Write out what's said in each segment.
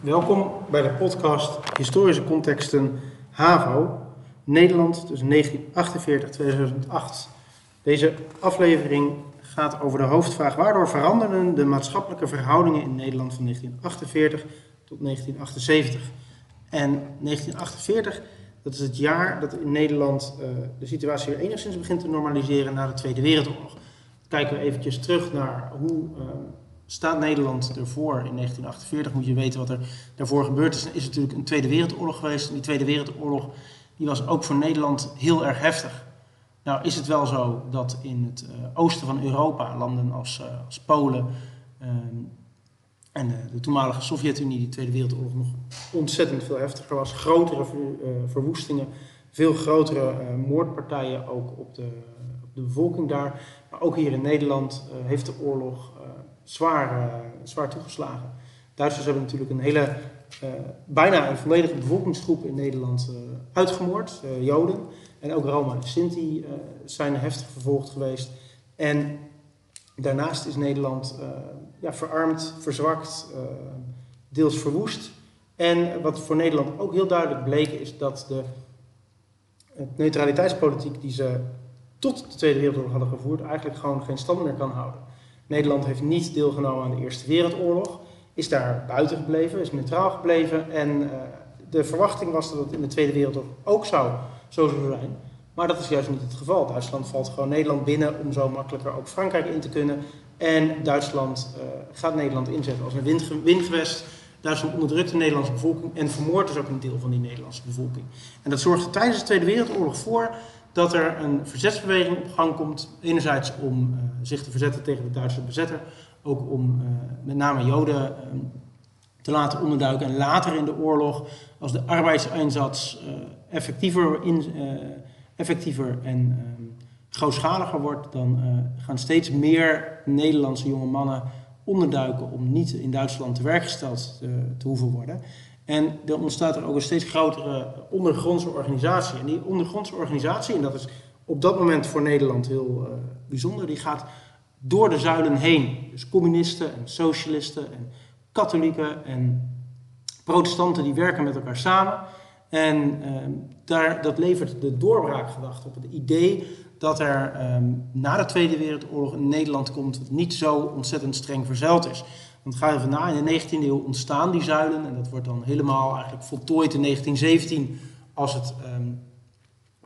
Welkom bij de podcast Historische Contexten HAVO, Nederland tussen 1948 en 2008. Deze aflevering gaat over de hoofdvraag waardoor veranderden de maatschappelijke verhoudingen in Nederland van 1948 tot 1978. En 1948, dat is het jaar dat in Nederland uh, de situatie weer enigszins begint te normaliseren na de Tweede Wereldoorlog. Kijken we eventjes terug naar hoe uh, staat Nederland ervoor in 1948. Moet je weten wat er daarvoor gebeurd is. Er is natuurlijk een Tweede Wereldoorlog geweest. En die Tweede Wereldoorlog die was ook voor Nederland heel erg heftig. Nou is het wel zo dat in het uh, oosten van Europa, landen als, uh, als Polen um, en uh, de toenmalige Sovjet-Unie, die Tweede Wereldoorlog nog ontzettend veel heftiger was. Grotere ver, verwoestingen, veel grotere moordpartijen ook op de, op de bevolking daar. Maar ook hier in Nederland heeft de oorlog zwaar, zwaar toegeslagen. Duitsers hebben natuurlijk een hele, bijna een volledige bevolkingsgroep in Nederland uitgemoord, Joden. En ook Roma en Sinti zijn heftig vervolgd geweest. En daarnaast is Nederland ja, verarmd, verzwakt, deels verwoest. En wat voor Nederland ook heel duidelijk bleek is dat de neutraliteitspolitiek die ze tot de Tweede Wereldoorlog hadden gevoerd, eigenlijk gewoon geen stand meer kan houden. Nederland heeft niet deelgenomen aan de Eerste Wereldoorlog, is daar buiten gebleven, is neutraal gebleven. En de verwachting was dat het in de Tweede Wereldoorlog ook zou zo zou zijn. Maar dat is juist niet het geval. Duitsland valt gewoon Nederland binnen om zo makkelijker ook Frankrijk in te kunnen. En Duitsland uh, gaat Nederland inzetten als een windgewest. Duitsland onderdrukt de Nederlandse bevolking en vermoordt dus ook een deel van die Nederlandse bevolking. En dat zorgt er tijdens de Tweede Wereldoorlog voor dat er een verzetsbeweging op gang komt. Enerzijds om uh, zich te verzetten tegen de Duitse bezetter, ook om uh, met name Joden te laten onderduiken. En later in de oorlog, als de arbeidseinsatz effectiever, in, effectiever en uh, grootschaliger wordt, dan gaan steeds meer Nederlandse jonge mannen onderduiken om niet in Duitsland te werk gesteld te, te hoeven worden. En er ontstaat er ook een steeds grotere ondergrondse organisatie. En die ondergrondse organisatie, en dat is op dat moment voor Nederland heel bijzonder, die gaat door de zuilen heen. Dus communisten en socialisten en katholieken en protestanten die werken met elkaar samen. En um, daar, dat levert de doorbraakgedachte op. Het idee dat er um, na de Tweede Wereldoorlog een Nederland komt dat niet zo ontzettend streng verzeild is. Want ga even na, in de 19e eeuw ontstaan die zuilen en dat wordt dan helemaal eigenlijk voltooid in 1917 als het,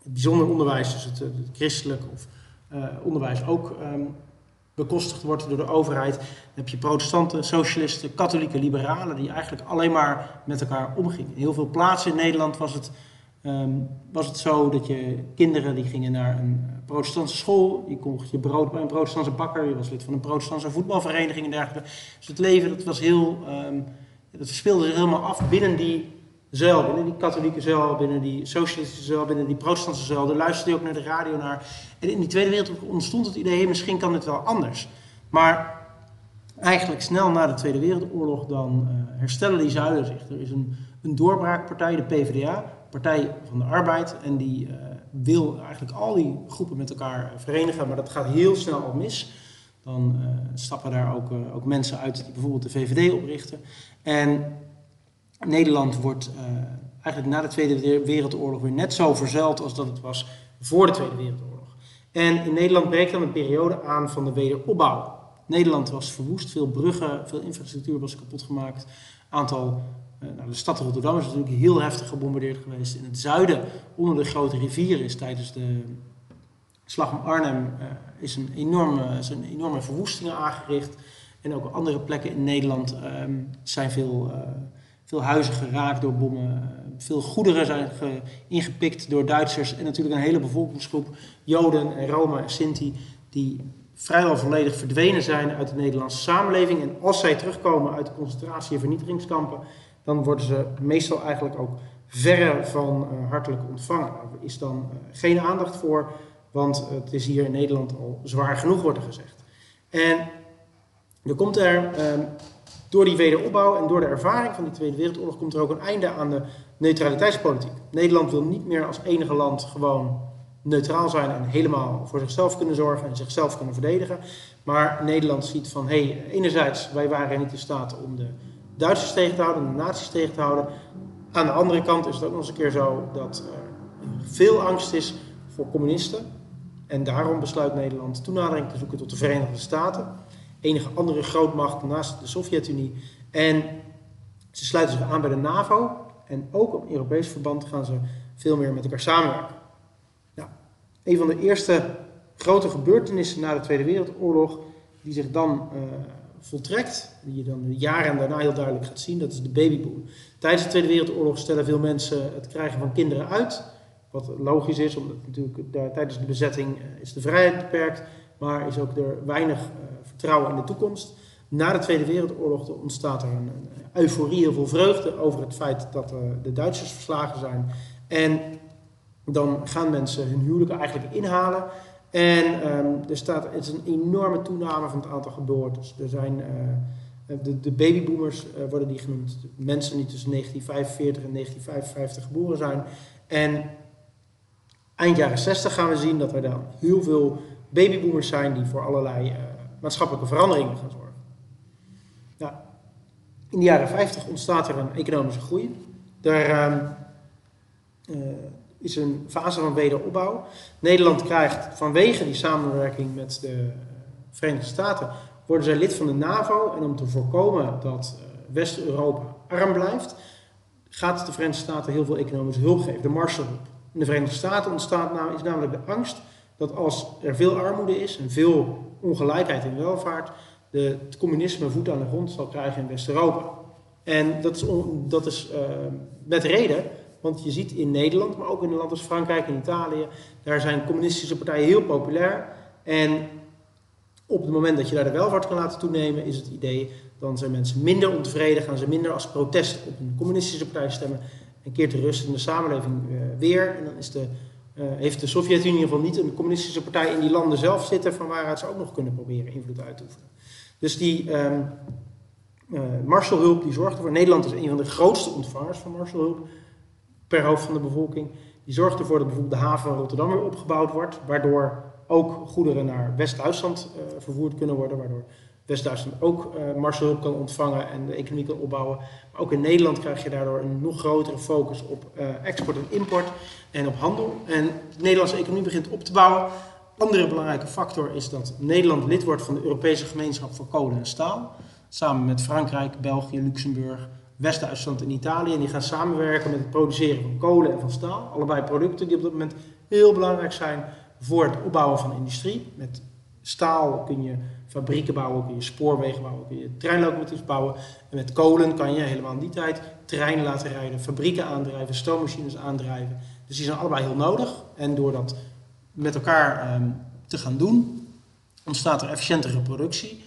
het bijzonder onderwijs, dus het, het christelijk of uh, onderwijs ook bekostigd wordt door de overheid. Dan heb je protestanten, socialisten, katholieke liberalen die eigenlijk alleen maar met elkaar omgingen. In heel veel plaatsen in Nederland was het, um, was het zo dat je kinderen die gingen naar een protestantse school, je kocht je brood bij een protestantse bakker, je was lid van een protestantse voetbalvereniging en dergelijke. Dus het leven dat was heel, um, dat speelde zich helemaal af binnen die zuil, binnen die katholieke zuil, binnen die socialistische zuil, binnen die protestantse zuil. Daar luisterde je ook naar de radio naar. En in die Tweede Wereldoorlog ontstond het idee, misschien kan het wel anders. Maar eigenlijk snel na de Tweede Wereldoorlog dan uh, herstellen die zuilen zich. Er is een, een doorbraakpartij, de PvdA, Partij van de Arbeid. En die uh, wil eigenlijk al die groepen met elkaar verenigen, maar dat gaat heel snel al mis. Dan uh, stappen daar ook, ook mensen uit die bijvoorbeeld de VVD oprichten. En Nederland wordt eigenlijk na de Tweede Wereldoorlog weer net zo verzeild als dat het was voor de Tweede Wereldoorlog. En in Nederland breekt dan een periode aan van de wederopbouw. Nederland was verwoest, veel bruggen, veel infrastructuur was kapot gemaakt. Aantal, nou, de stad Rotterdam is natuurlijk heel heftig gebombardeerd geweest. In het zuiden, onder de grote rivieren, is tijdens de slag om Arnhem uh, is een enorme, zijn enorme verwoestingen aangericht. En ook op andere plekken in Nederland um, zijn veel veel huizen geraakt door bommen. Veel goederen zijn ge, ingepikt door Duitsers. En natuurlijk een hele bevolkingsgroep, Joden en Roma en Sinti, die vrijwel volledig verdwenen zijn uit de Nederlandse samenleving. En als zij terugkomen uit de concentratie- en vernietigingskampen, dan worden ze meestal eigenlijk ook verre van uh, hartelijk ontvangen. Er is dan uh, geen aandacht voor, want het is hier in Nederland al zwaar genoeg, wordt er gezegd. En er komt er uh, door die wederopbouw en door de ervaring van die Tweede Wereldoorlog komt er ook een einde aan de neutraliteitspolitiek. Nederland wil niet meer als enige land gewoon neutraal zijn en helemaal voor zichzelf kunnen zorgen en zichzelf kunnen verdedigen. Maar Nederland ziet van, hé, hey, enerzijds, wij waren niet in staat om de Duitsers tegen te houden, de nazi's tegen te houden. Aan de andere kant is het ook nog eens een keer zo dat er veel angst is voor communisten. En daarom besluit Nederland toenadering te zoeken tot de Verenigde Staten. Enige andere grootmacht naast de Sovjet-Unie. En ze sluiten zich aan bij de NAVO. En ook op Europees verband gaan ze veel meer met elkaar samenwerken. Nou, een van de eerste grote gebeurtenissen na de Tweede Wereldoorlog, die zich dan uh, voltrekt, die je dan jaren daarna heel duidelijk gaat zien, dat is de babyboom. Tijdens de Tweede Wereldoorlog stellen veel mensen het krijgen van kinderen uit. Wat logisch is, omdat natuurlijk tijdens de bezetting uh, is de vrijheid beperkt, maar is ook er weinig uh, vertrouwen in de toekomst. Na de Tweede Wereldoorlog ontstaat er een, euforie, heel veel vreugde over het feit dat de Duitsers verslagen zijn. En dan gaan mensen hun huwelijken eigenlijk inhalen. En um, er staat, het is een enorme toename van het aantal geboortes. Er zijn, uh, de, de, babyboomers uh, worden die genoemd. Mensen die tussen 1945 en 1955 geboren zijn. En eind jaren 60 gaan we zien dat er dan heel veel babyboomers zijn die voor allerlei uh, maatschappelijke veranderingen gaan zorgen. Nou, in de jaren 50 ontstaat er een economische groei. Er is een fase van wederopbouw. Nederland krijgt vanwege die samenwerking met de Verenigde Staten, worden zij lid van de NAVO. En om te voorkomen dat West-Europa arm blijft, gaat de Verenigde Staten heel veel economische hulp geven, de Marshallhulp. In de Verenigde Staten ontstaat is namelijk de angst dat als er veel armoede is en veel ongelijkheid in welvaart, de, het communisme voet aan de grond zal krijgen in West-Europa. En dat is, dat is uh, met reden, want je ziet in Nederland, maar ook in landen als Frankrijk en Italië, daar zijn communistische partijen heel populair. En op het moment dat je daar de welvaart kan laten toenemen, is het idee, dan zijn mensen minder ontevreden, gaan ze minder als protest op een communistische partij stemmen en keert de rust in de samenleving uh, weer. En dan is de, uh, heeft de Sovjet-Unie in ieder geval niet een communistische partij in die landen zelf zitten, van waaruit ze ook nog kunnen proberen invloed uit te oefenen. Dus die um, uh, Marshallhulp die zorgt ervoor. Nederland is een van de grootste ontvangers van Marshallhulp per hoofd van de bevolking. Die zorgt ervoor dat bijvoorbeeld de haven van Rotterdam weer opgebouwd wordt, waardoor ook goederen naar West-Duitsland uh, vervoerd kunnen worden, waardoor West-Duitsland ook uh, kan ontvangen en de economie kan opbouwen. Maar ook in Nederland krijg je daardoor een nog grotere focus op uh, export en import en op handel. En de Nederlandse economie begint op te bouwen. Andere belangrijke factor is dat Nederland lid wordt van de Europese gemeenschap voor kolen en staal. Samen met Frankrijk, België, Luxemburg, West-Duitsland en Italië. En die gaan samenwerken met het produceren van kolen en van staal. Allebei producten die op dit moment heel belangrijk zijn voor het opbouwen van industrie. Met staal kun je fabrieken bouwen, kun je spoorwegen bouwen, kun je treinlocomotiefs bouwen. En met kolen kan je helemaal in die tijd treinen laten rijden, fabrieken aandrijven, stoommachines aandrijven. Dus die zijn allebei heel nodig. En door dat met elkaar um, te gaan doen, ontstaat er efficiëntere productie.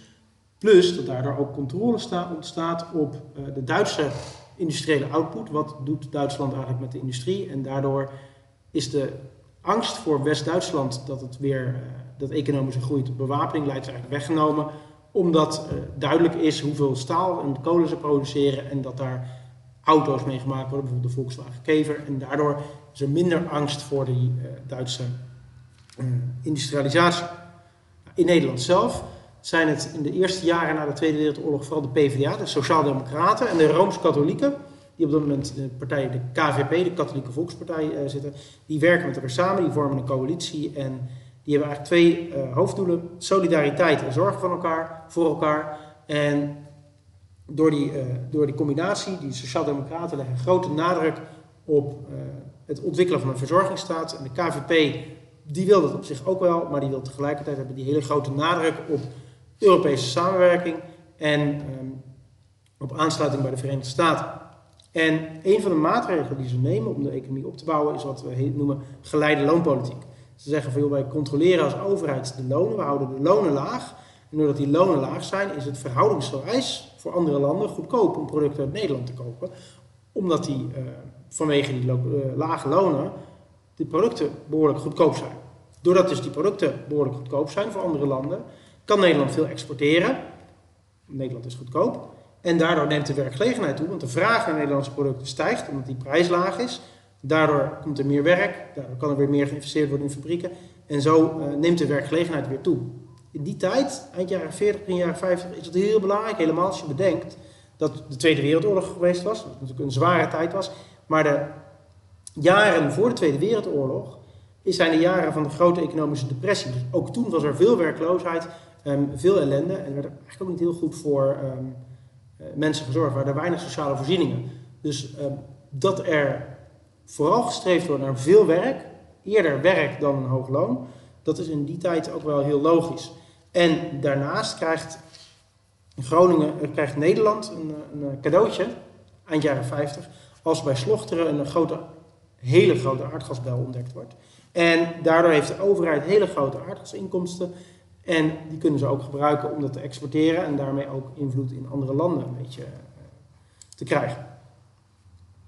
Plus dat daardoor ook controle ontstaat op uh, de Duitse industriële output. Wat doet Duitsland eigenlijk met de industrie? En daardoor is de angst voor West-Duitsland dat het weer uh, dat economische groei tot bewapening leidt, eigenlijk weggenomen. Omdat uh, duidelijk is hoeveel staal en kolen ze produceren en dat daar auto's mee gemaakt worden, bijvoorbeeld de Volkswagen Kever. En daardoor is er minder angst voor die Duitse industrialisatie. In Nederland zelf zijn het in de eerste jaren na de Tweede Wereldoorlog vooral de PvdA, de Sociaaldemocraten en de Rooms-Katholieken, die op dat moment de partij, de KVP, de Katholieke Volkspartij, uh, zitten, die werken met elkaar samen, die vormen een coalitie en die hebben eigenlijk twee uh, hoofddoelen: solidariteit en zorg van elkaar, voor elkaar. En door die, uh, door die combinatie, die Sociaaldemocraten leggen grote nadruk op het ontwikkelen van een verzorgingsstaat. En de KVP, die wil dat op zich ook wel, maar die wil tegelijkertijd hebben die hele grote nadruk op Europese samenwerking en um, op aansluiting bij de Verenigde Staten. En een van de maatregelen die ze nemen om de economie op te bouwen is wat we noemen geleide loonpolitiek. Ze zeggen van joh, wij controleren als overheid de lonen, we houden de lonen laag. En doordat die lonen laag zijn, is het verhoudingsgewijs voor andere landen goedkoop om producten uit Nederland te kopen. Omdat die uh, vanwege die uh, lage lonen de producten behoorlijk goedkoop zijn. Doordat dus die producten behoorlijk goedkoop zijn voor andere landen, kan Nederland veel exporteren. Nederland is goedkoop. En daardoor neemt de werkgelegenheid toe, want de vraag naar Nederlandse producten stijgt omdat die prijs laag is. Daardoor komt er meer werk, daardoor kan er weer meer geïnvesteerd worden in fabrieken. En zo uh, neemt de werkgelegenheid weer toe. In die tijd, eind jaren 40, begin jaren 50, is het heel belangrijk, helemaal als je bedenkt dat de Tweede Wereldoorlog geweest was, dat natuurlijk een zware tijd was. Maar de jaren voor de Tweede Wereldoorlog zijn de jaren van de grote economische depressie. Dus ook toen was er veel werkloosheid, ehm, veel ellende en er werd eigenlijk ook niet heel goed voor eh, mensen gezorgd. Er waren er weinig sociale voorzieningen. Dus ehm, dat er vooral gestreefd wordt naar veel werk, eerder werk dan een hoog loon, dat is in die tijd ook wel heel logisch. En daarnaast krijgt Groningen, eh, krijgt Nederland een, een cadeautje, eind jaren 50, als bij Slochteren een grote, hele grote aardgasbel ontdekt wordt. En daardoor heeft de overheid hele grote aardgasinkomsten. En die kunnen ze ook gebruiken om dat te exporteren en daarmee ook invloed in andere landen een beetje eh, te krijgen.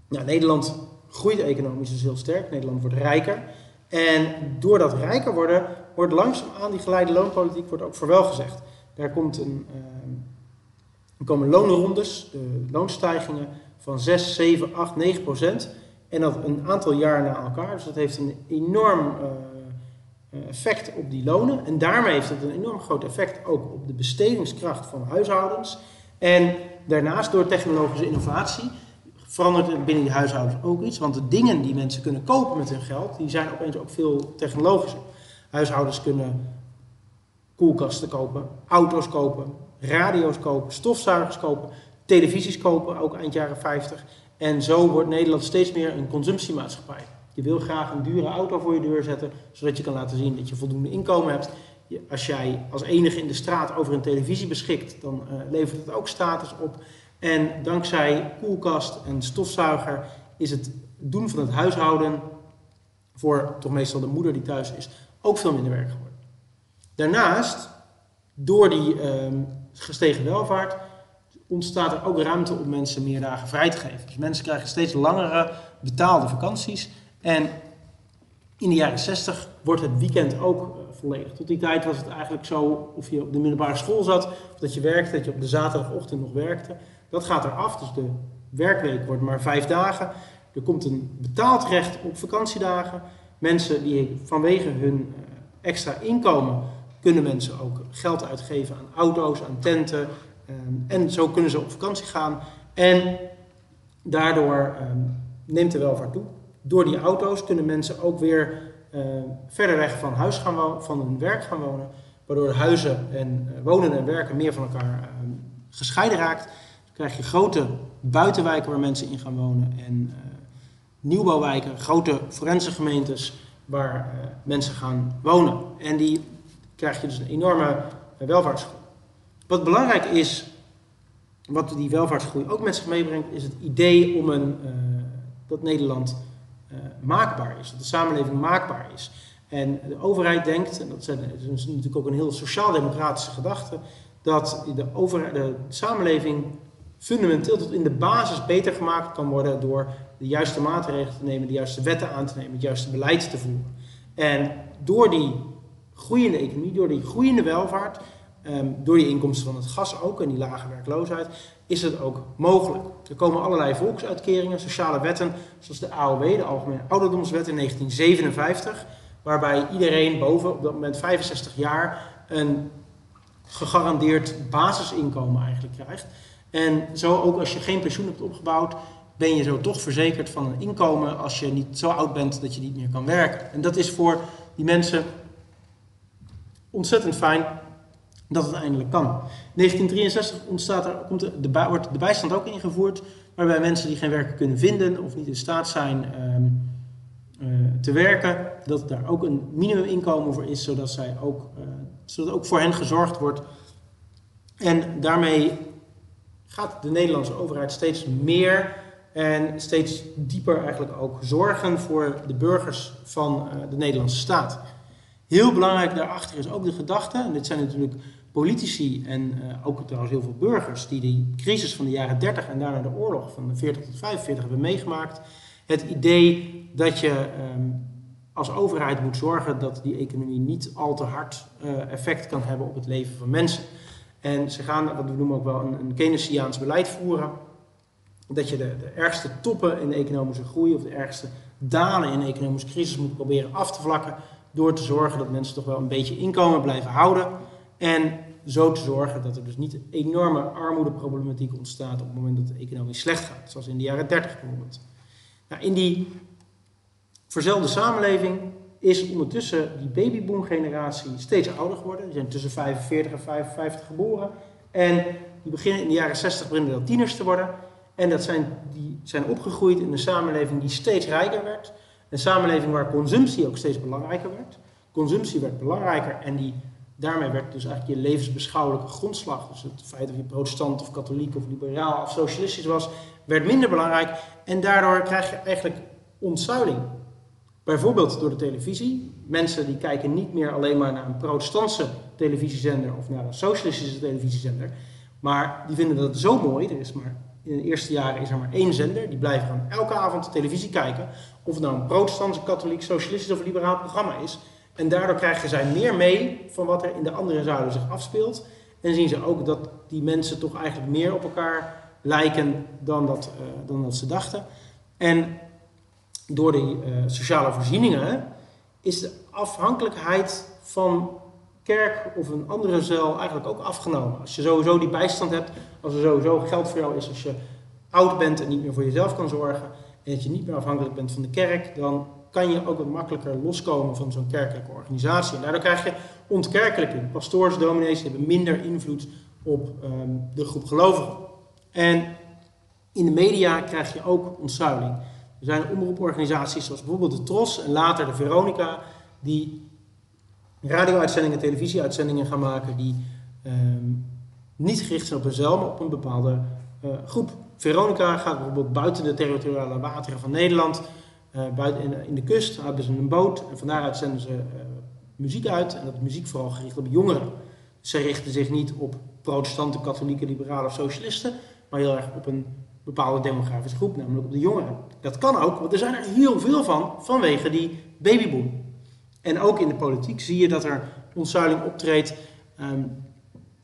Nou, Nederland groeit economisch dus heel sterk. Nederland wordt rijker. En door dat rijker worden, wordt langzaamaan die geleide loonpolitiek wordt ook voorwel gezegd. Daar komt een, uh, er komen loonrondes, de loonstijgingen van 6, 7, 8, 9 procent. En dat een aantal jaar na elkaar. Dus dat heeft een enorm uh, effect op die lonen. En daarmee heeft het een enorm groot effect ook op de bestedingskracht van huishoudens. En daarnaast door technologische innovatie verandert er binnen die huishoudens ook iets. Want de dingen die mensen kunnen kopen met hun geld, die zijn opeens ook veel technologischer. Huishoudens kunnen koelkasten kopen, auto's kopen, radio's kopen, stofzuigers kopen, televisies kopen, ook eind jaren 50. En zo wordt Nederland steeds meer een consumptiemaatschappij. Je wil graag een dure auto voor je deur zetten, zodat je kan laten zien dat je voldoende inkomen hebt. Als jij als enige in de straat over een televisie beschikt, dan uh, levert het ook status op. En dankzij koelkast en stofzuiger is het doen van het huishouden voor toch meestal de moeder die thuis is ook veel minder werk geworden. Daarnaast, door die uh, gestegen welvaart, ontstaat er ook ruimte om mensen meer dagen vrij te geven. Dus mensen krijgen steeds langere betaalde vakanties. En in de jaren 60 wordt het weekend ook uh, volledig. Tot die tijd was het eigenlijk zo of je op de middelbare school zat, of dat je werkte, dat je op de zaterdagochtend nog werkte. Dat gaat eraf, dus de werkweek wordt maar vijf dagen. Er komt een betaald recht op vakantiedagen. Mensen die vanwege hun uh, extra inkomen kunnen mensen ook geld uitgeven aan auto's, aan tenten, Um, en zo kunnen ze op vakantie gaan. En daardoor um, neemt de welvaart toe. Door die auto's kunnen mensen ook weer uh, verder weg van huis gaan wonen, van hun werk gaan wonen. Waardoor huizen en uh, wonen en werken meer van elkaar uh, gescheiden raakt. Dan krijg je grote buitenwijken waar mensen in gaan wonen. En eh, nieuwbouwwijken, grote forense gemeentes waar mensen gaan wonen. En die krijg je dus een enorme welvaartsgroei. Wat belangrijk is, wat die welvaartsgroei ook met zich meebrengt, is het idee om een, dat Nederland maakbaar is, dat de samenleving maakbaar is. En de overheid denkt, en dat is natuurlijk ook een heel sociaal-democratische gedachte, dat de, over, de samenleving fundamenteel tot in de basis beter gemaakt kan worden door de juiste maatregelen te nemen, de juiste wetten aan te nemen, het juiste beleid te voeren. En door die groeiende economie, door die groeiende welvaart, Um, door die inkomsten van het gas ook en die lage werkloosheid, is het ook mogelijk. Er komen allerlei volksuitkeringen, sociale wetten, zoals de AOW, de Algemene Ouderdomswet in 1957, waarbij iedereen boven op dat moment 65 jaar een gegarandeerd basisinkomen eigenlijk krijgt. En zo ook als je geen pensioen hebt opgebouwd, ben je zo toch verzekerd van een inkomen als je niet zo oud bent dat je niet meer kan werken. En dat is voor die mensen ontzettend fijn dat het eindelijk kan. In 1963 ontstaat er, komt de, de, wordt de bijstand ook ingevoerd, waarbij mensen die geen werk kunnen vinden of niet in staat zijn um, uh, te werken, dat daar ook een minimuminkomen voor is, zodat, zij ook, uh, zodat ook voor hen gezorgd wordt. En daarmee gaat de Nederlandse overheid steeds meer en steeds dieper eigenlijk ook zorgen voor de burgers van uh, de Nederlandse staat. Heel belangrijk daarachter is ook de gedachte, en dit zijn natuurlijk politici en uh, ook trouwens heel veel burgers die die crisis van de jaren 30 en daarna de oorlog van de 40 tot 45 hebben meegemaakt. Het idee dat je um, als overheid moet zorgen dat die economie niet al te hard uh, effect kan hebben op het leven van mensen. En ze gaan, wat we noemen ook wel een, een Keynesiaans beleid voeren. Dat je de, de ergste toppen in de economische groei of de ergste dalen in de economische crisis moet proberen af te vlakken. Door te zorgen dat mensen toch wel een beetje inkomen blijven houden. En zo te zorgen dat er dus niet een enorme armoedeproblematiek ontstaat op het moment dat het economisch slecht gaat, zoals in de jaren 30 bijvoorbeeld. Nou, in die verzelde samenleving is ondertussen die babyboom-generatie steeds ouder geworden. Die zijn tussen 45 en 55 geboren. En die beginnen in de jaren 60 beginnen dat tieners te worden. En dat zijn, die zijn opgegroeid in een samenleving die steeds rijker werd. Een samenleving waar consumptie ook steeds belangrijker werd. Consumptie werd belangrijker en die, daarmee werd dus eigenlijk je levensbeschouwelijke grondslag, dus het feit of je protestant of katholiek of liberaal of socialistisch was, werd minder belangrijk. En daardoor krijg je eigenlijk ontzuiling. Bijvoorbeeld door de televisie. Mensen die kijken niet meer alleen maar naar een protestantse televisiezender of naar een socialistische televisiezender. Maar die vinden dat zo mooi. Er is maar, in de eerste jaren is er maar één zender. Die blijven gaan elke avond de televisie kijken. Of het nou een protestantse, katholiek, socialistisch of liberaal programma is. En daardoor krijgen zij meer mee van wat er in de andere zuilen zich afspeelt. En zien ze ook dat die mensen toch eigenlijk meer op elkaar lijken dan dat, uh, dan dat ze dachten. En door die uh, sociale voorzieningen is de afhankelijkheid van kerk of een andere zuil eigenlijk ook afgenomen. Als je sowieso die bijstand hebt, als er sowieso geld voor jou is, als je oud bent en niet meer voor jezelf kan zorgen en dat je niet meer afhankelijk bent van de kerk, dan kan je ook wat makkelijker loskomen van zo'n kerkelijke organisatie. En daardoor krijg je ontkerkelijking. Pastoors, dominees hebben minder invloed op um, de groep gelovigen. En in de media krijg je ook ontzuiling. Er zijn omroeporganisaties zoals bijvoorbeeld de TROS en later de Veronica, die radio-uitzendingen, televisieuitzendingen gaan maken die um, niet gericht zijn op een zelf, maar op een bepaalde uh, groep. Veronica gaat bijvoorbeeld buiten de territoriale wateren van Nederland, buiten in, de kust, hebben ze een boot en van daaruit zenden ze uh, muziek uit. En dat is muziek vooral gericht op jongeren. Ze richten zich niet op protestanten, katholieken, liberalen of socialisten, maar heel erg op een bepaalde demografische groep, namelijk op de jongeren. Dat kan ook, want er zijn er heel veel van vanwege die babyboom. En ook in de politiek zie je dat er ontzuiling optreedt. Um,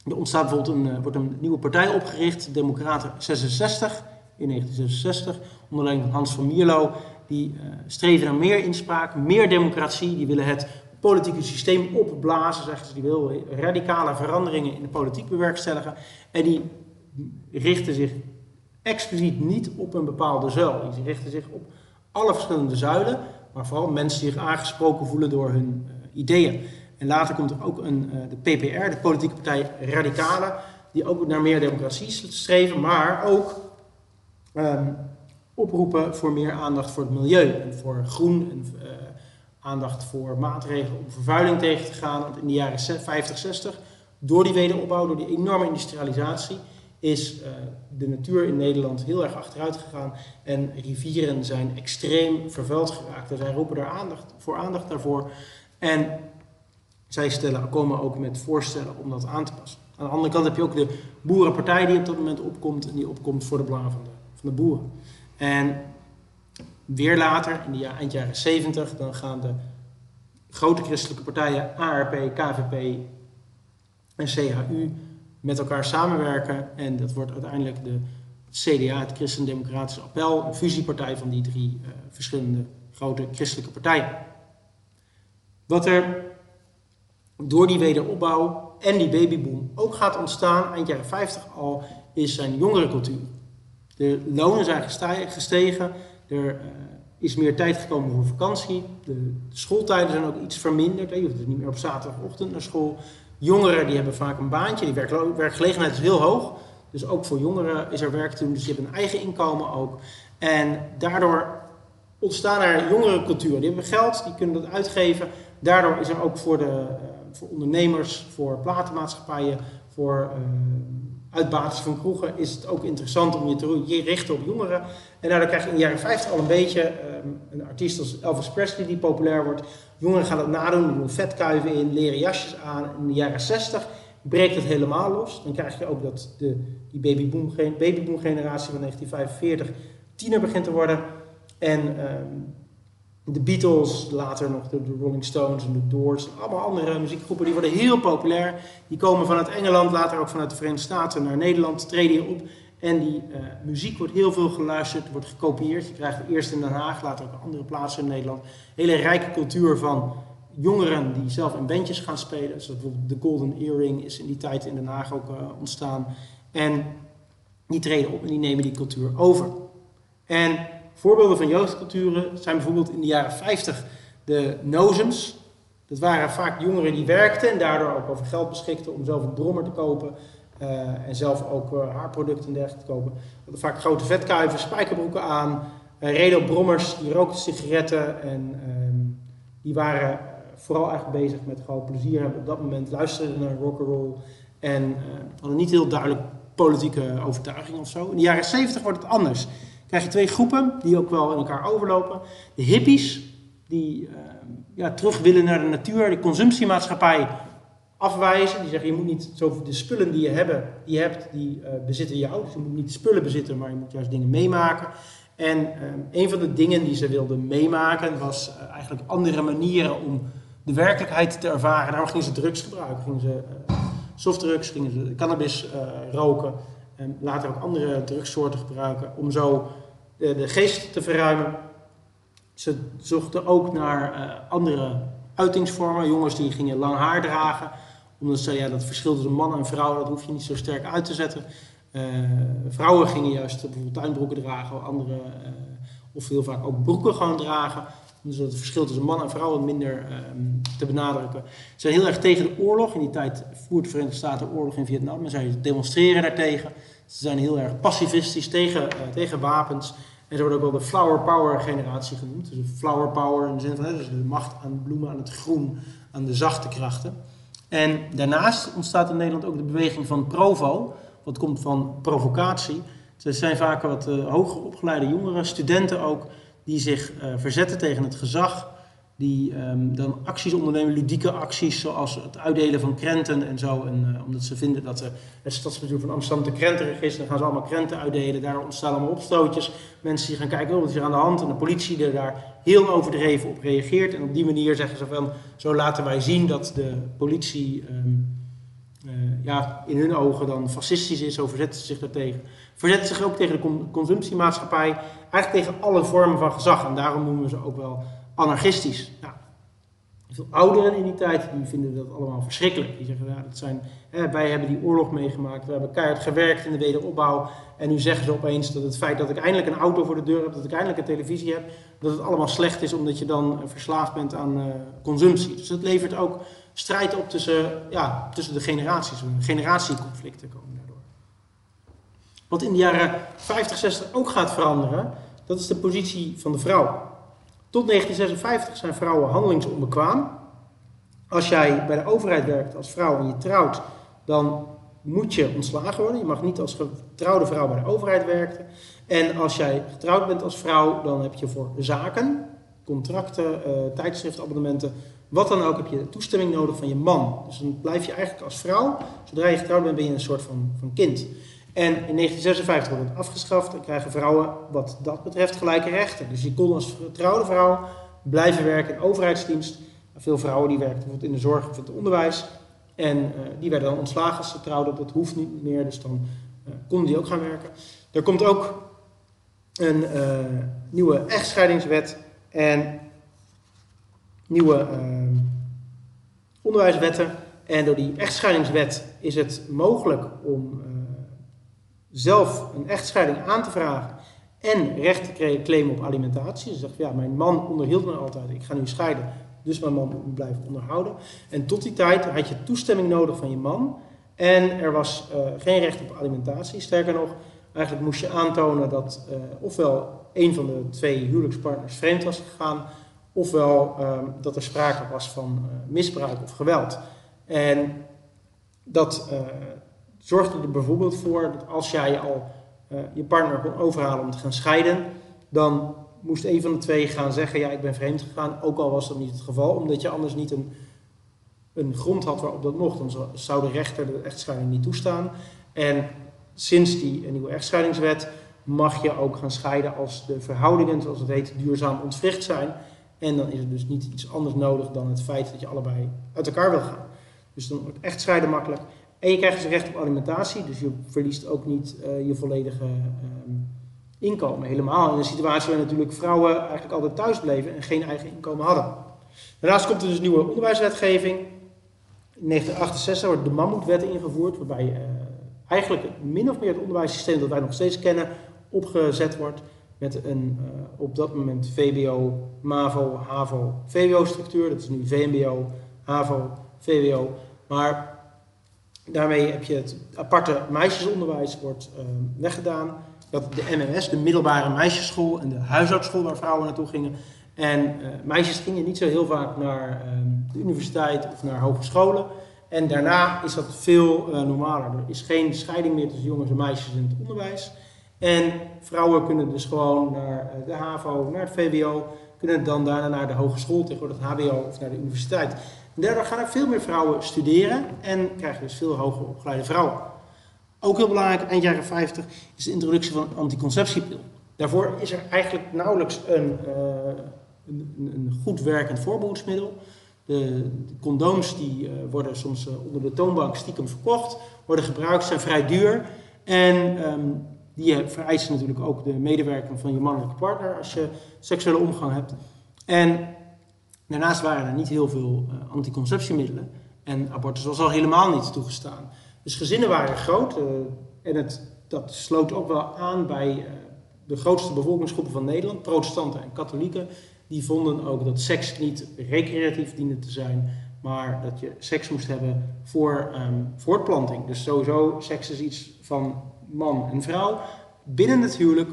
er ontstaat bijvoorbeeld een, uh, wordt een nieuwe partij opgericht, Democraten 66, in 1966, onder leiding van Hans van Mierlo. Die uh, streven naar meer inspraak, meer democratie. Die willen het politieke systeem opblazen, zeggen ze. Die willen radicale veranderingen in de politiek bewerkstelligen. En die richten zich expliciet niet op een bepaalde zuil. Die richten zich op alle verschillende zuilen, maar vooral mensen die zich aangesproken voelen door hun uh, ideeën. En later komt er ook een, uh, de PPR, de politieke partij Radicalen, die ook naar meer democratie streven, maar ook um, oproepen voor meer aandacht voor het milieu en voor groen en uh, aandacht voor maatregelen om vervuiling tegen te gaan. Want in de jaren 50, 60, door die wederopbouw, door die enorme industrialisatie, is uh, de natuur in Nederland heel erg achteruit gegaan en rivieren zijn extreem vervuild geraakt. En zij roepen daar aandacht, voor aandacht daarvoor. En zij stellen, komen ook met voorstellen om dat aan te passen. Aan de andere kant heb je ook de boerenpartij die op dat moment opkomt en die opkomt voor de belangen van de boeren. En weer later, in de eind jaren 70, dan gaan de grote christelijke partijen ARP, KVP en CHU met elkaar samenwerken. En dat wordt uiteindelijk de CDA, het Christen-Democratische Appel, een fusiepartij van die drie uh, verschillende grote christelijke partijen. Wat er door die wederopbouw en die babyboom ook gaat ontstaan, eind jaren 50 al, is zijn jongerencultuur. De lonen zijn gestegen, er uh, is meer tijd gekomen voor vakantie, de, de schooltijden zijn ook iets verminderd. Je hoeft dus niet meer op zaterdagochtend naar school. Jongeren die hebben vaak een baantje, die werk, werkgelegenheid is heel hoog. Dus ook voor jongeren is er werk te doen, dus die hebben een eigen inkomen ook. En daardoor ontstaan er jongerencultuur. Die hebben geld, die kunnen dat uitgeven. Daardoor is er ook voor, de, uh, voor ondernemers, voor platenmaatschappijen, voor uh, uitbaters van kroegen, is het ook interessant om je te richten op jongeren. En daardoor krijg je in de jaren 50 al een beetje um, een artiest als Elvis Presley die populair wordt. Jongeren gaan dat nadoen, doen vetkuiven in, leren jasjes aan. In de jaren 60 breekt het helemaal los. Dan krijg je ook dat de, die babyboom, babyboom generatie van 1945 tiener begint te worden. En um, de Beatles, later nog de, Rolling Stones en de Doors, allemaal andere muziekgroepen, die worden heel populair. Die komen vanuit Engeland, later ook vanuit de Verenigde Staten naar Nederland, treden hier op. En die uh, muziek wordt heel veel geluisterd, wordt gekopieerd. Je krijgt eerst in Den Haag, later ook op andere plaatsen in Nederland, hele rijke cultuur van jongeren die zelf in bandjes gaan spelen. Dus bijvoorbeeld de Golden Earring is in die tijd in Den Haag ook ontstaan. En die treden op en die nemen die cultuur over. En voorbeelden van jeugdculturen zijn bijvoorbeeld in de jaren 50 de nozems. Dat waren vaak jongeren die werkten en daardoor ook over geld beschikten om zelf een brommer te kopen. Uh, en zelf ook uh, haarproducten en dergelijke te kopen. Hadden vaak grote vetkuiven, spijkerbroeken aan. Uh, op brommers, die rookten sigaretten. En ehm, die waren vooral eigenlijk bezig met gewoon plezier hebben op dat moment. Luisterden naar rock'n'roll. En hadden niet heel duidelijk politieke overtuiging of zo. In de jaren 70 wordt het anders. Krijg je twee groepen die ook wel in elkaar overlopen. De hippies, die ja, terug willen naar de natuur, de consumptiemaatschappij afwijzen. Die zeggen je moet niet zo de spullen die je, hebben, die hebt, die uh, bezitten jou. Dus je moet niet spullen bezitten, maar je moet juist dingen meemaken. En um, een van de dingen die ze wilden meemaken was eigenlijk andere manieren om de werkelijkheid te ervaren. Daarom gingen ze drugs gebruiken. Gingen ze softdrugs, gingen ze cannabis roken. En later ook andere drugssoorten gebruiken om zo de, de geest te verruimen. Ze zochten ook naar andere uitingsvormen. Jongens die gingen lang haar dragen omdat ze ja, dat verschil tussen man en vrouw, dat hoef je niet zo sterk uit te zetten. Uh, vrouwen gingen juist bijvoorbeeld tuinbroeken dragen, andere, uh, of heel vaak ook broeken gewoon dragen. Dus het verschil tussen man en vrouw minder uh, te benadrukken. Ze zijn heel erg tegen de oorlog. In die tijd voert de Verenigde Staten oorlog in Vietnam. En zij demonstreren daartegen. Ze zijn heel erg pacifistisch tegen, eh, tegen wapens. En ze worden ook wel de flower power generatie genoemd. Dus flower power in de zin van dus de macht aan bloemen, aan het groen, aan de zachte krachten. En daarnaast ontstaat in Nederland ook de beweging van provo, wat komt van provocatie. Het zijn vaak wat uh, hoger opgeleide jongeren, studenten ook, die zich uh, verzetten tegen het gezag. Die um, dan acties ondernemen, ludieke acties, zoals het uitdelen van krenten en zo. En, uh, omdat ze vinden dat uh, het stadsbestuur van Amsterdam te is, dan gaan ze allemaal krenten uitdelen. Daar ontstaan allemaal opstootjes. Mensen die gaan kijken, oh, wat is er aan de hand? En de politie die daar heel overdreven op reageert. En op die manier zeggen ze van, zo laten wij zien dat de politie um, uh, ja, in hun ogen dan fascistisch is. Zo verzetten ze zich daartegen. Verzetten zich ook tegen de consumptiemaatschappij. Eigenlijk tegen alle vormen van gezag. En daarom noemen we ze ook wel anarchistisch. Nou, veel ouderen in die tijd die vinden dat allemaal verschrikkelijk. Die zeggen, dat zijn, hè, wij hebben die oorlog meegemaakt, we hebben keihard gewerkt in de wederopbouw. En nu zeggen ze opeens dat het feit dat ik eindelijk een auto voor de deur heb, dat ik eindelijk een televisie heb, dat het allemaal slecht is omdat je dan verslaafd bent aan uh, consumptie. Dus dat levert ook strijd op tussen, ja, tussen de generaties. Generatieconflicten komen daardoor. Wat in de jaren 50, 60 ook gaat veranderen, dat is de positie van de vrouw. Tot 1956 zijn vrouwen handelingsonbekwaam. Als jij bij de overheid werkt als vrouw en je trouwt, dan moet je ontslagen worden. Je mag niet als getrouwde vrouw bij de overheid werken. En als jij getrouwd bent als vrouw, dan heb je voor zaken, contracten, uh, tijdschriftabonnementen, wat dan ook, heb je toestemming nodig van je man. Dus dan blijf je eigenlijk als vrouw, zodra je getrouwd bent, ben je een soort van, van kind. En in 1956 wordt het afgeschaft en krijgen vrouwen wat dat betreft gelijke rechten. Dus je kon als getrouwde vrouw blijven werken in overheidsdienst. Veel vrouwen die werkten bijvoorbeeld in de zorg of het onderwijs. En uh, die werden dan ontslagen als ze trouwden. Dat hoeft niet meer, dus dan uh, konden die ook gaan werken. Er komt ook een uh, nieuwe echtscheidingswet en nieuwe onderwijswetten. En door die echtscheidingswet is het mogelijk om zelf een echtscheiding aan te vragen en recht te claimen op alimentatie. Ze zegt, ja, mijn man onderhield me altijd, ik ga nu scheiden, dus mijn man moet me blijven onderhouden. En tot die tijd had je toestemming nodig van je man en er was uh, geen recht op alimentatie. Sterker nog, eigenlijk moest je aantonen dat uh, ofwel een van de twee huwelijkspartners vreemd was gegaan, ofwel uh, dat er sprake was van uh, misbruik of geweld. En dat zorgde er bijvoorbeeld voor dat als jij al uh, je partner kon overhalen om te gaan scheiden, dan moest een van de twee gaan zeggen: Ja, ik ben vreemd gegaan, ook al was dat niet het geval, omdat je anders niet een, een grond had waarop dat mocht. Dan zou de rechter de echtscheiding niet toestaan. En sinds die nieuwe echtscheidingswet mag je ook gaan scheiden als de verhoudingen, zoals het heet, duurzaam ontwricht zijn. En dan is er dus niet iets anders nodig dan het feit dat je allebei uit elkaar wil gaan. Dus dan wordt echt scheiden makkelijk. En je krijgt dus recht op alimentatie, dus je verliest ook niet uh, je volledige uh, inkomen. Helemaal in een situatie waar natuurlijk vrouwen eigenlijk altijd thuis bleven en geen eigen inkomen hadden. Daarnaast komt er dus nieuwe onderwijswetgeving. In 1968 wordt de Mammoetwet ingevoerd, waarbij uh, eigenlijk min of meer het onderwijssysteem dat wij nog steeds kennen opgezet wordt met een uh, op dat moment VBO, MAVO, HAVO, VWO-structuur. Dat is nu VMBO, HAVO, VWO. Maar daarmee heb je het aparte meisjesonderwijs wordt uh, weggedaan. Dat de MMS, de middelbare meisjesschool en de huishoudschool waar vrouwen naartoe gingen. En uh, meisjes gingen niet zo heel vaak naar de universiteit of naar hogescholen. En daarna is dat veel normaler. Er is geen scheiding meer tussen jongens en meisjes in het onderwijs. En vrouwen kunnen dus gewoon naar eh, de HAVO, naar het VWO, kunnen dan daarna naar de hogeschool, tegenwoordig het HBO of naar de universiteit. En daardoor gaan er veel meer vrouwen studeren en krijgen dus veel hoger opgeleide vrouwen. Ook heel belangrijk, eind jaren 50, is de introductie van een anticonceptiepil. Daarvoor is er eigenlijk nauwelijks een, uh, een, een, goed werkend voorbehoedsmiddel. De, condooms die uh, worden soms uh, onder de toonbank stiekem verkocht, worden gebruikt, zijn vrij duur. En um, die vereisen natuurlijk ook de medewerking van je mannelijke partner als je seksuele omgang hebt. En daarnaast waren er niet heel veel uh, anticonceptiemiddelen. En abortus was al helemaal niet toegestaan. Dus gezinnen waren groot. Uh, en het, dat sloot ook wel aan bij uh, de grootste bevolkingsgroepen van Nederland, protestanten en katholieken. Die vonden ook dat seks niet recreatief diende te zijn, maar dat je seks moest hebben voor um, voortplanting. Dus sowieso, seks is iets van man en vrouw binnen het huwelijk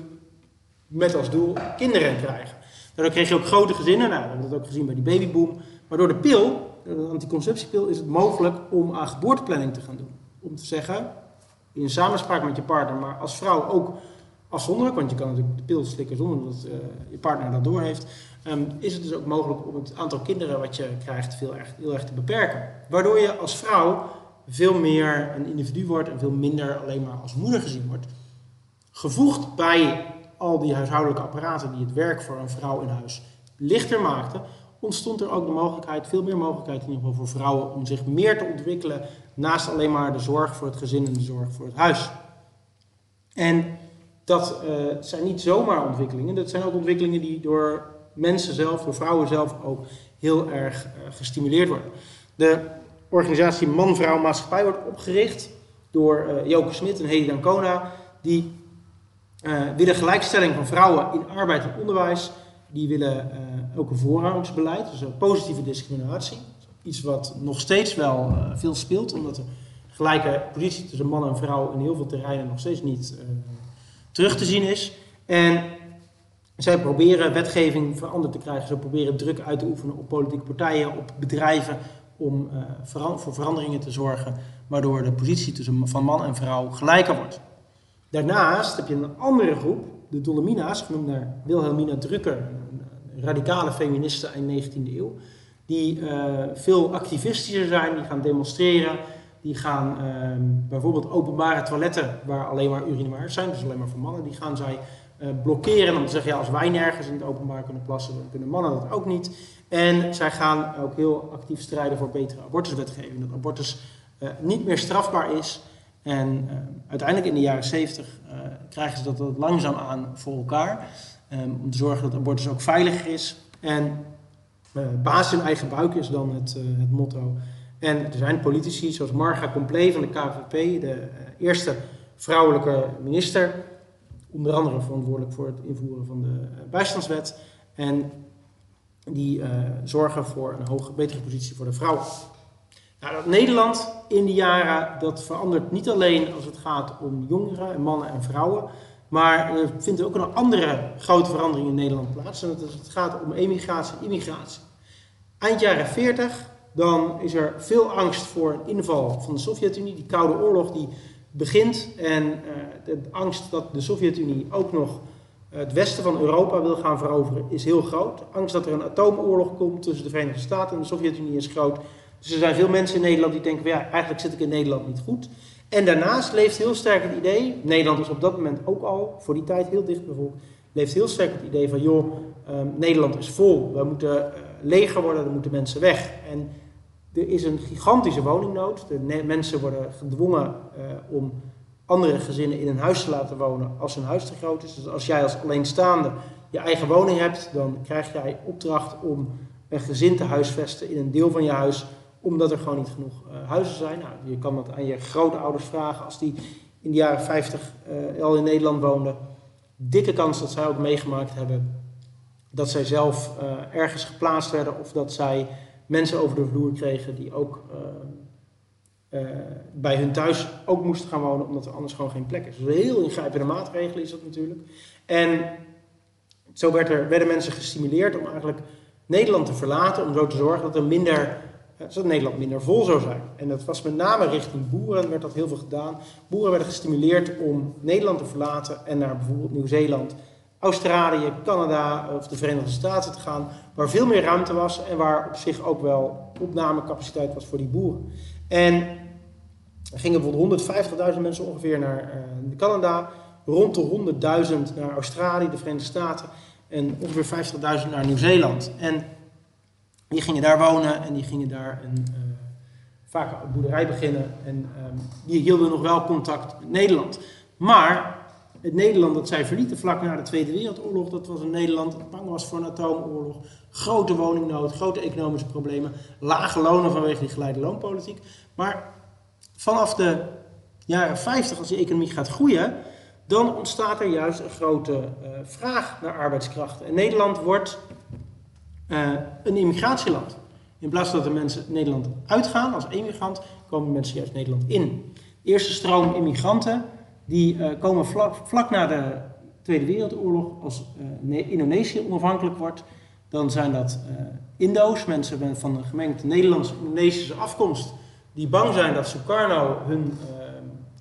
met als doel kinderen krijgen. Daardoor kreeg je ook grote gezinnen, nou, we hebben dat ook gezien bij die babyboom. Maar door de pil, de anticonceptiepil, is het mogelijk om aan geboorteplanning te gaan doen. Om te zeggen, in samenspraak met je partner, maar als vrouw ook afzonderlijk, want je kan natuurlijk de pil slikken zonder dat uh, je partner dat doorheeft, um, is het dus ook mogelijk om het aantal kinderen wat je krijgt veel erg, heel erg te beperken. Waardoor je als vrouw veel meer een individu wordt en veel minder alleen maar als moeder gezien wordt. Gevoegd bij al die huishoudelijke apparaten die het werk voor een vrouw in huis lichter maakten, ontstond er ook de mogelijkheid, veel meer mogelijkheid in ieder geval voor vrouwen, om zich meer te ontwikkelen naast alleen maar de zorg voor het gezin en de zorg voor het huis. En dat uh, zijn niet zomaar ontwikkelingen, dat zijn ook ontwikkelingen die door mensen zelf, door vrouwen zelf ook heel erg uh, gestimuleerd worden. De organisatie Man-Vrouw Maatschappij wordt opgericht door uh, Joke Smit en Hedy Dancona, die willen gelijkstelling van vrouwen in arbeid en onderwijs. Die willen uh, ook een voorrangingsbeleid, dus een positieve discriminatie. Iets wat nog steeds wel uh, veel speelt, omdat de gelijke positie tussen man en vrouw in heel veel terreinen nog steeds niet terug te zien is. En zij proberen wetgeving veranderd te krijgen. Ze proberen druk uit te oefenen op politieke partijen, op bedrijven, om veran voor veranderingen te zorgen, waardoor de positie tussen van man en vrouw gelijker wordt. Daarnaast heb je een andere groep, de Dolomina's, genoemd naar Wilhelmina Drucker, radicale feministe eind 19e eeuw, die uh, veel activistischer zijn, die gaan demonstreren, die gaan uh, bijvoorbeeld openbare toiletten waar alleen maar urinoirs zijn, dus alleen maar voor mannen, die gaan zij uh, blokkeren om te zeggen, ja, als wij nergens in het openbaar kunnen plassen, dan kunnen mannen dat ook niet. En zij gaan ook heel actief strijden voor betere abortuswetgeving, dat abortus uh, niet meer strafbaar is. En uh, uiteindelijk in de jaren 70 uh, krijgen ze dat, dat langzaam aan voor elkaar. Um, om te zorgen dat abortus ook veiliger is. En uh, baas in eigen buik is dan het, het, motto. En er zijn politici zoals Marga Complee van de KVP, de eerste vrouwelijke minister. Onder andere verantwoordelijk voor het invoeren van de bijstandswet. En die zorgen voor een hoge, betere positie voor de vrouwen. Nou, Nederland in die jaren, dat verandert niet alleen als het gaat om jongeren, en mannen en vrouwen. Maar er vindt ook een andere grote verandering in Nederland plaats. En dat is, het gaat om emigratie en immigratie. Eind jaren 40, dan is er veel angst voor een inval van de Sovjet-Unie. Die Koude Oorlog die begint. En uh, de angst dat de Sovjet-Unie ook nog het westen van Europa wil gaan veroveren is heel groot. De angst dat er een atoomoorlog komt tussen de Verenigde Staten en de Sovjet-Unie is groot. Dus er zijn veel mensen in Nederland die denken, ja, eigenlijk zit ik in Nederland niet goed. En daarnaast leeft heel sterk het idee, Nederland is op dat moment ook al voor die tijd heel dicht bevolkt, leeft heel sterk het idee van, joh, um, Nederland is vol, we moeten uh, leger worden, er moeten mensen weg. En er is een gigantische woningnood, de mensen worden gedwongen uh, om andere gezinnen in een huis te laten wonen als hun huis te groot is. Dus als jij als alleenstaande je eigen woning hebt, dan krijg jij opdracht om een gezin te huisvesten in een deel van je huis, omdat er gewoon niet genoeg uh, huizen zijn. Nou, je kan dat aan je grootouders vragen als die in de jaren 50 uh, al in Nederland woonden. Dikke kans dat zij ook meegemaakt hebben dat zij zelf uh, ergens geplaatst werden of dat zij mensen over de vloer kregen die ook bij hun thuis ook moesten gaan wonen, omdat er anders gewoon geen plek is. Dus een heel ingrijpende maatregel is dat natuurlijk. En zo werd er, werden mensen gestimuleerd om eigenlijk Nederland te verlaten, om zo te zorgen dat er minder zodat Nederland minder vol zou zijn. En dat was met name richting boeren, werd dat heel veel gedaan. Boeren werden gestimuleerd om Nederland te verlaten en naar bijvoorbeeld Nieuw-Zeeland, Australië, Canada of de Verenigde Staten te gaan, waar veel meer ruimte was en waar op zich ook wel opnamecapaciteit was voor die boeren. En er gingen bijvoorbeeld 150.000 mensen ongeveer naar uh, Canada, rond de 100.000 naar Australië, de Verenigde Staten en ongeveer 50.000 naar Nieuw-Zeeland. En die gingen daar wonen en die gingen daar een, uh, vaak een boerderij beginnen. En um, die hielden nog wel contact met Nederland. Maar het Nederland dat zij verlieten vlak na de Tweede Wereldoorlog, dat was een Nederland dat bang was voor een atoomoorlog. Grote woningnood, grote economische problemen, lage lonen vanwege die geleide loonpolitiek. Maar vanaf de jaren 50, als die economie gaat groeien, dan ontstaat er juist een grote uh, vraag naar arbeidskrachten. En Nederland wordt uh, een immigratieland. In plaats dat de mensen Nederland uitgaan als emigrant, komen mensen juist Nederland in. De eerste stroom immigranten die uh, komen vlak, na de Tweede Wereldoorlog, als uh, Indonesië onafhankelijk wordt. Dan zijn dat Indo's, mensen van een gemengde Nederlands-Indonesische afkomst, die bang zijn dat Sukarno hun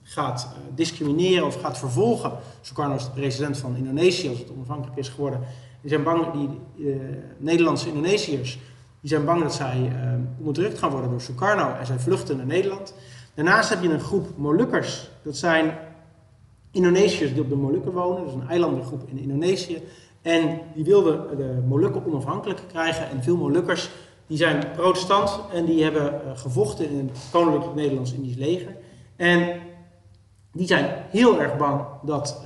gaat discrimineren of gaat vervolgen. Sukarno is de president van Indonesië als het onafhankelijk is geworden. Die zijn bang, die uh, Nederlandse Indonesiërs, die zijn bang dat zij uh, onderdrukt gaan worden door Sukarno en zij vluchten naar Nederland. Daarnaast heb je een groep Molukkers. Dat zijn Indonesiërs die op de Molukken wonen, dus een eilandengroep in Indonesië. En die wilden de Molukken onafhankelijk krijgen. En veel Molukkers die zijn protestant en die hebben uh, gevochten in het Koninklijk Nederlands-Indisch leger. En die zijn heel erg bang dat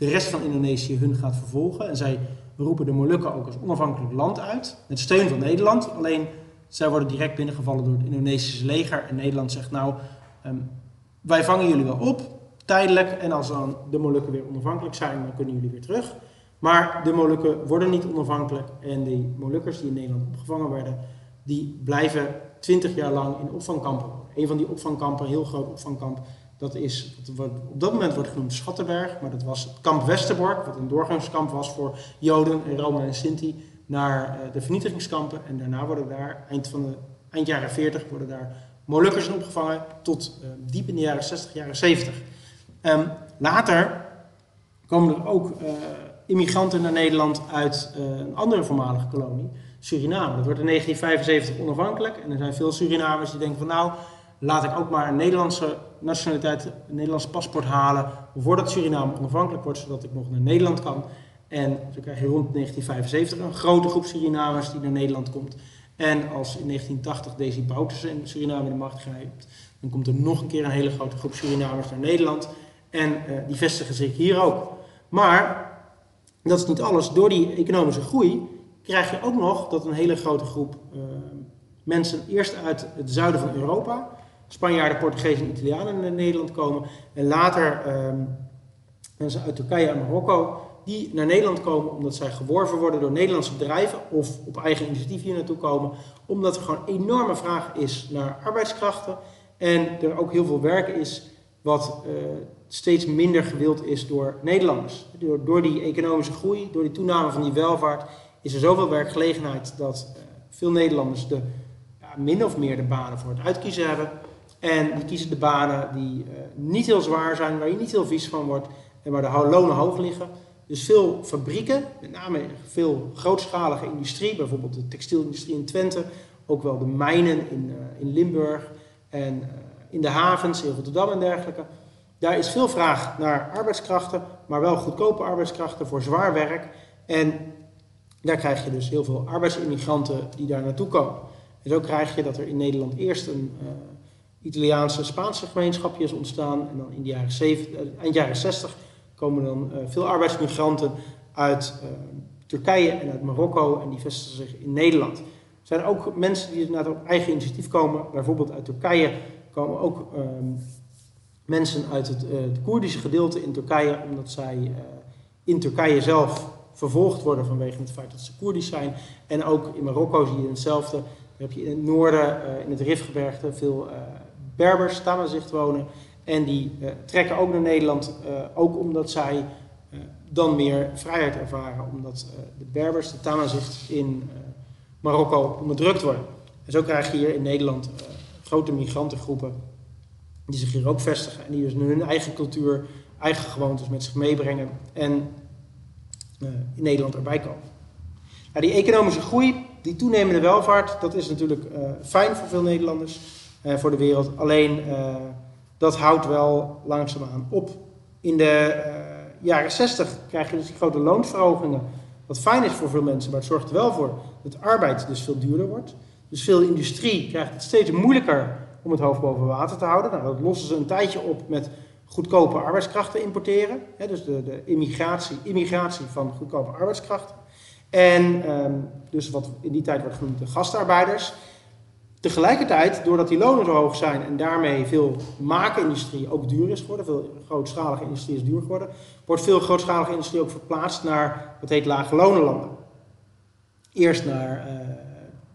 de rest van Indonesië hun gaat vervolgen. En zij roepen de Molukken ook als onafhankelijk land uit, met steun van Nederland. Alleen zij worden direct binnengevallen door het Indonesische leger. En Nederland zegt nou, um, wij vangen jullie wel op, tijdelijk. En als dan de Molukken weer onafhankelijk zijn, dan kunnen jullie weer terug. Maar de Molukken worden niet onafhankelijk. En de Molukkers die in Nederland opgevangen werden, die blijven twintig jaar lang in opvangkampen. Een van die opvangkampen, een heel groot opvangkamp, dat is, wat op dat moment wordt genoemd Schattenberg, maar dat was het kamp Westerbork, wat een doorgangskamp was voor Joden en Roma en Sinti, naar uh, de vernietigingskampen. En daarna worden daar, eind, van de, eind jaren 40, worden daar Molukkers opgevangen tot uh, diep in de jaren 60, jaren 70. Um, ehm, later komen er ook uh, immigranten naar Nederland uit een andere voormalige kolonie, Suriname. Dat wordt in 1975 onafhankelijk en er zijn veel Surinamers die denken van nou, laat ik ook maar een Nederlandse nationaliteit, een Nederlands paspoort halen voordat Suriname onafhankelijk wordt, zodat ik nog naar Nederland kan. En zo krijg je rond 1975 een grote groep Surinamers die naar Nederland komt. En als in 1980 Desi Bouterse in Suriname de macht grijpt, dan komt er nog een keer een hele grote groep Surinamers naar Nederland. En uh, die vestigen zich hier ook. Maar dat is niet alles. Door die economische groei krijg je ook nog dat een hele grote groep uh, mensen eerst uit het zuiden van Europa Spanjaarden, Portugezen en Italianen naar Nederland komen. En later mensen uit Turkije en Marokko die naar Nederland komen omdat zij geworven worden door Nederlandse bedrijven of op eigen initiatief hier naartoe komen. Omdat er gewoon enorme vraag is naar arbeidskrachten en er ook heel veel werk is wat uh, steeds minder gewild is door Nederlanders. Door, door, die economische groei, door die toename van die welvaart, is er zoveel werkgelegenheid dat uh, veel Nederlanders de, min of meer de banen voor het uitkiezen hebben. En die kiezen de banen die uh, niet heel zwaar zijn, waar je niet heel vies van wordt en waar de lonen hoog liggen. Dus veel fabrieken, met name veel grootschalige industrie, bijvoorbeeld de textielindustrie in Twente, ook wel de mijnen in, uh, in Limburg en uh, in de havens in Rotterdam en dergelijke. Daar is veel vraag naar arbeidskrachten, maar wel goedkope arbeidskrachten voor zwaar werk. En daar krijg je dus heel veel arbeidsimmigranten die daar naartoe komen. En zo krijg je dat er in Nederland eerst een Italiaanse, Spaanse gemeenschapjes ontstaan. En dan in de jaren 70, eh, eind jaren 60 komen dan uh, veel arbeidsmigranten uit uh, Turkije en uit Marokko en die vestigen zich in Nederland. Er zijn ook mensen die inderdaad op eigen initiatief komen. Bijvoorbeeld uit Turkije komen ook ehm, mensen uit het, het, Koerdische gedeelte in Turkije, omdat zij in Turkije zelf vervolgd worden vanwege het feit dat ze Koerdisch zijn. En ook in Marokko zie je hetzelfde. Dan heb je in het noorden, in het Rifgebergte, veel Berbers, Tamazicht wonen. En die trekken ook naar Nederland, ook omdat zij dan meer vrijheid ervaren, omdat de Berbers, de Tamazicht in Marokko onderdrukt worden. En zo krijg je hier in Nederland grote migrantengroepen die zich hier ook vestigen en die dus hun eigen cultuur, eigen gewoontes met zich meebrengen en in Nederland erbij komen. Nou, die economische groei, die toenemende welvaart, dat is natuurlijk fijn voor veel Nederlanders, voor de wereld. Alleen dat houdt wel langzaamaan op. In de jaren 60 krijg je dus die grote loonsverhogingen, wat fijn is voor veel mensen, maar het zorgt er wel voor dat arbeid dus veel duurder wordt. Dus veel industrie krijgt het steeds moeilijker om het hoofd boven water te houden. Nou, dat lossen ze een tijdje op met goedkope arbeidskrachten importeren. Hè, dus de, de immigratie, immigratie van goedkope arbeidskrachten. En um, dus wat in die tijd wordt genoemd de gastarbeiders. Tegelijkertijd, doordat die lonen zo hoog zijn en daarmee veel maakindustrie ook duur is geworden, veel grootschalige industrie is duur geworden, wordt veel grootschalige industrie ook verplaatst naar wat heet lage lonenlanden. Eerst naar uh,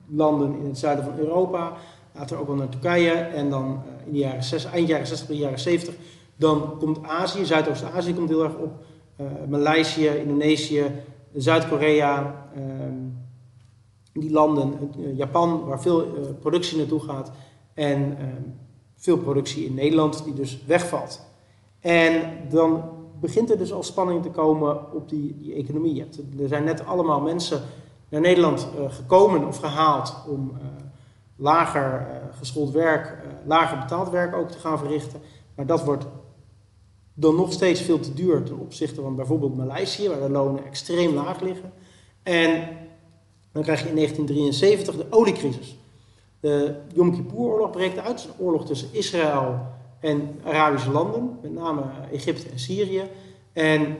landen in het zuiden van Europa, later ook wel naar Turkije en dan uh, in de jaren 60, eind jaren 60, begin jaren 70. Dan komt Azië, Zuidoost-Azië komt heel erg op. Uh, Maleisië, Indonesië, Zuid-Korea, uh, die landen, uh, Japan, waar veel productie naartoe gaat. En ehm, veel productie in Nederland, die dus wegvalt. En dan begint er dus al spanning te komen op die, die economie. Er zijn net allemaal mensen naar Nederland gekomen of gehaald om lager geschoold werk, lager betaald werk ook te gaan verrichten. Maar dat wordt dan nog steeds veel te duur ten opzichte van bijvoorbeeld Maleisië, waar de lonen extreem laag liggen. En dan krijg je in 1973 de oliecrisis. De Yom Kippur-oorlog breekt uit, een oorlog tussen Israël en Arabische landen, met name Egypte en Syrië. En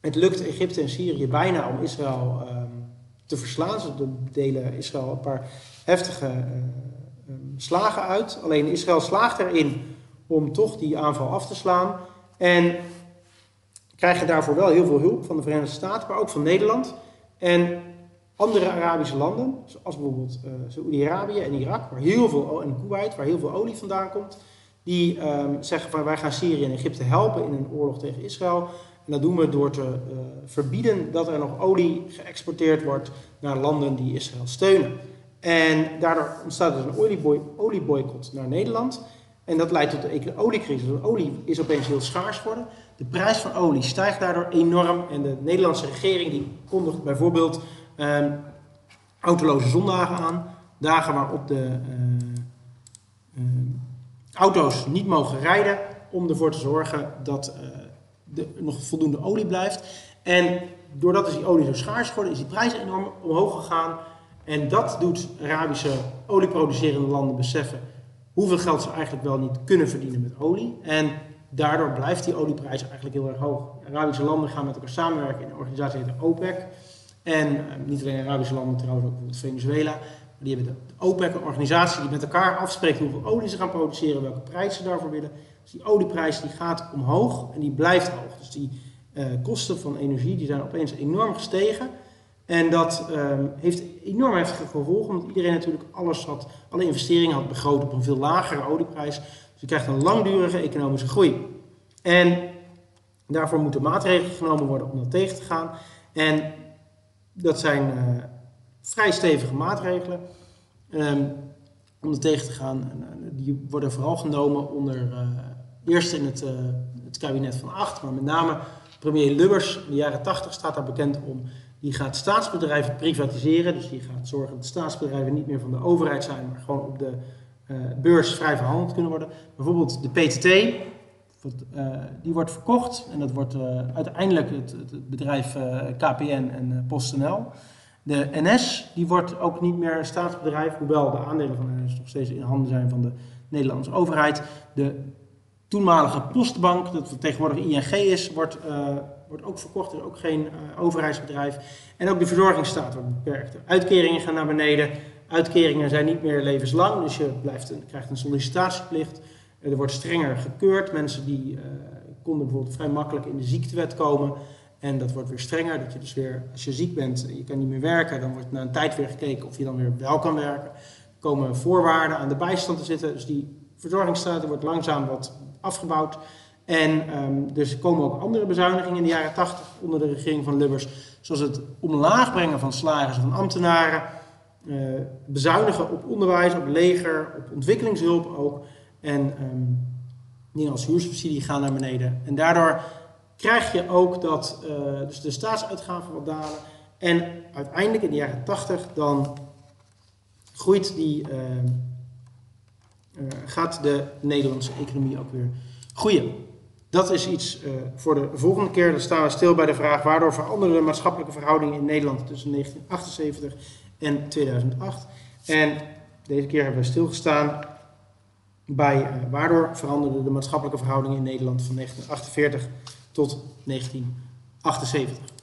het lukt Egypte en Syrië bijna om Israël um, te verslaan. Ze delen Israël een paar heftige uh, slagen uit. Alleen Israël slaagt erin om toch die aanval af te slaan. En krijgen daarvoor wel heel veel hulp van de Verenigde Staten, maar ook van Nederland. En andere Arabische landen, zoals bijvoorbeeld uh, Saoedi-Arabië en Irak, waar heel veel, en Kuwait, waar heel veel olie vandaan komt, die um, zeggen van wij gaan Syrië en Egypte helpen in een oorlog tegen Israël. En dat doen we door te uh, verbieden dat er nog olie geëxporteerd wordt naar landen die Israël steunen. En daardoor ontstaat dus een olieboy olieboycott naar Nederland. En dat leidt tot de oliecrisis. Want olie is opeens heel schaars geworden. De prijs van olie stijgt daardoor enorm. En de Nederlandse regering die kondigt bijvoorbeeld autoloze zondagen aan. Dagen waarop de uh, uh, auto's niet mogen rijden. Om ervoor te zorgen dat er nog voldoende olie blijft. En doordat is die olie zo schaars geworden, is die prijs enorm omhoog gegaan. En dat doet Arabische olieproducerende landen beseffen hoeveel geld ze eigenlijk wel niet kunnen verdienen met olie. En daardoor blijft die olieprijs eigenlijk heel erg hoog. Arabische landen gaan met elkaar samenwerken in een organisatie heet OPEC. En uh, niet alleen Arabische landen, trouwens ook bijvoorbeeld Venezuela. Die hebben de OPEC, een organisatie die met elkaar afspreekt hoeveel olie ze gaan produceren, welke prijs ze daarvoor willen. Dus die olieprijs die gaat omhoog en die blijft hoog. Dus die uh, kosten van energie die zijn opeens enorm gestegen. En dat um, heeft enorm heftige gevolgen, omdat iedereen natuurlijk alles had, alle investeringen had begroot op een veel lagere olieprijs. Dus je krijgt een langdurige economische groei. En daarvoor moeten maatregelen genomen worden om dat tegen te gaan. En dat zijn uh, vrij stevige maatregelen um, om dat tegen te gaan. En, die worden vooral genomen onder, uh, eerst in het, het kabinet van acht, maar met name premier Lubbers in de jaren 80 staat daar bekend om die gaat staatsbedrijven privatiseren. Dus die gaat zorgen dat staatsbedrijven niet meer van de overheid zijn, maar gewoon op de beurs vrij verhandeld kunnen worden. Bijvoorbeeld de PTT, die wordt verkocht en dat wordt uh, uiteindelijk het, het bedrijf KPN en PostNL. De NS die wordt ook niet meer een staatsbedrijf, hoewel de aandelen van de NS nog steeds in handen zijn van de Nederlandse overheid. De toenmalige postbank, dat tegenwoordig ING is, wordt, wordt ook verkocht. Er is ook geen overheidsbedrijf. En ook de verzorgingsstaat wordt beperkt. Uitkeringen gaan naar beneden. Uitkeringen zijn niet meer levenslang, dus je blijft krijgt een sollicitatieplicht. Er wordt strenger gekeurd. Mensen die uh, konden bijvoorbeeld vrij makkelijk in de ziektewet komen. En dat wordt weer strenger. Dat je dus weer, als je ziek bent en je kan niet meer werken, dan wordt na een tijd weer gekeken of je dan weer wel kan werken. Er komen voorwaarden aan de bijstand te zitten. Dus die verzorgingsstaat wordt langzaam wat afgebouwd. En um, dus komen ook andere bezuinigingen in de jaren 80 onder de regering van Lubbers. Zoals het omlaag brengen van salarissen van ambtenaren. Uh, bezuinigen op onderwijs, op leger, op ontwikkelingshulp ook. En um, als huursubsidie gaan naar beneden. En daardoor krijg je ook dat uh, dus de staatsuitgaven wat dalen. En uiteindelijk in de jaren 80 dan groeit die, uh, uh, gaat de Nederlandse economie ook weer groeien. Dat is iets voor de volgende keer. Dan staan we stil bij de vraag waardoor veranderden de maatschappelijke verhoudingen in Nederland tussen 1978 en 2008. En deze keer hebben we stilgestaan bij waardoor veranderden de maatschappelijke verhoudingen in Nederland van 1948 tot 1978.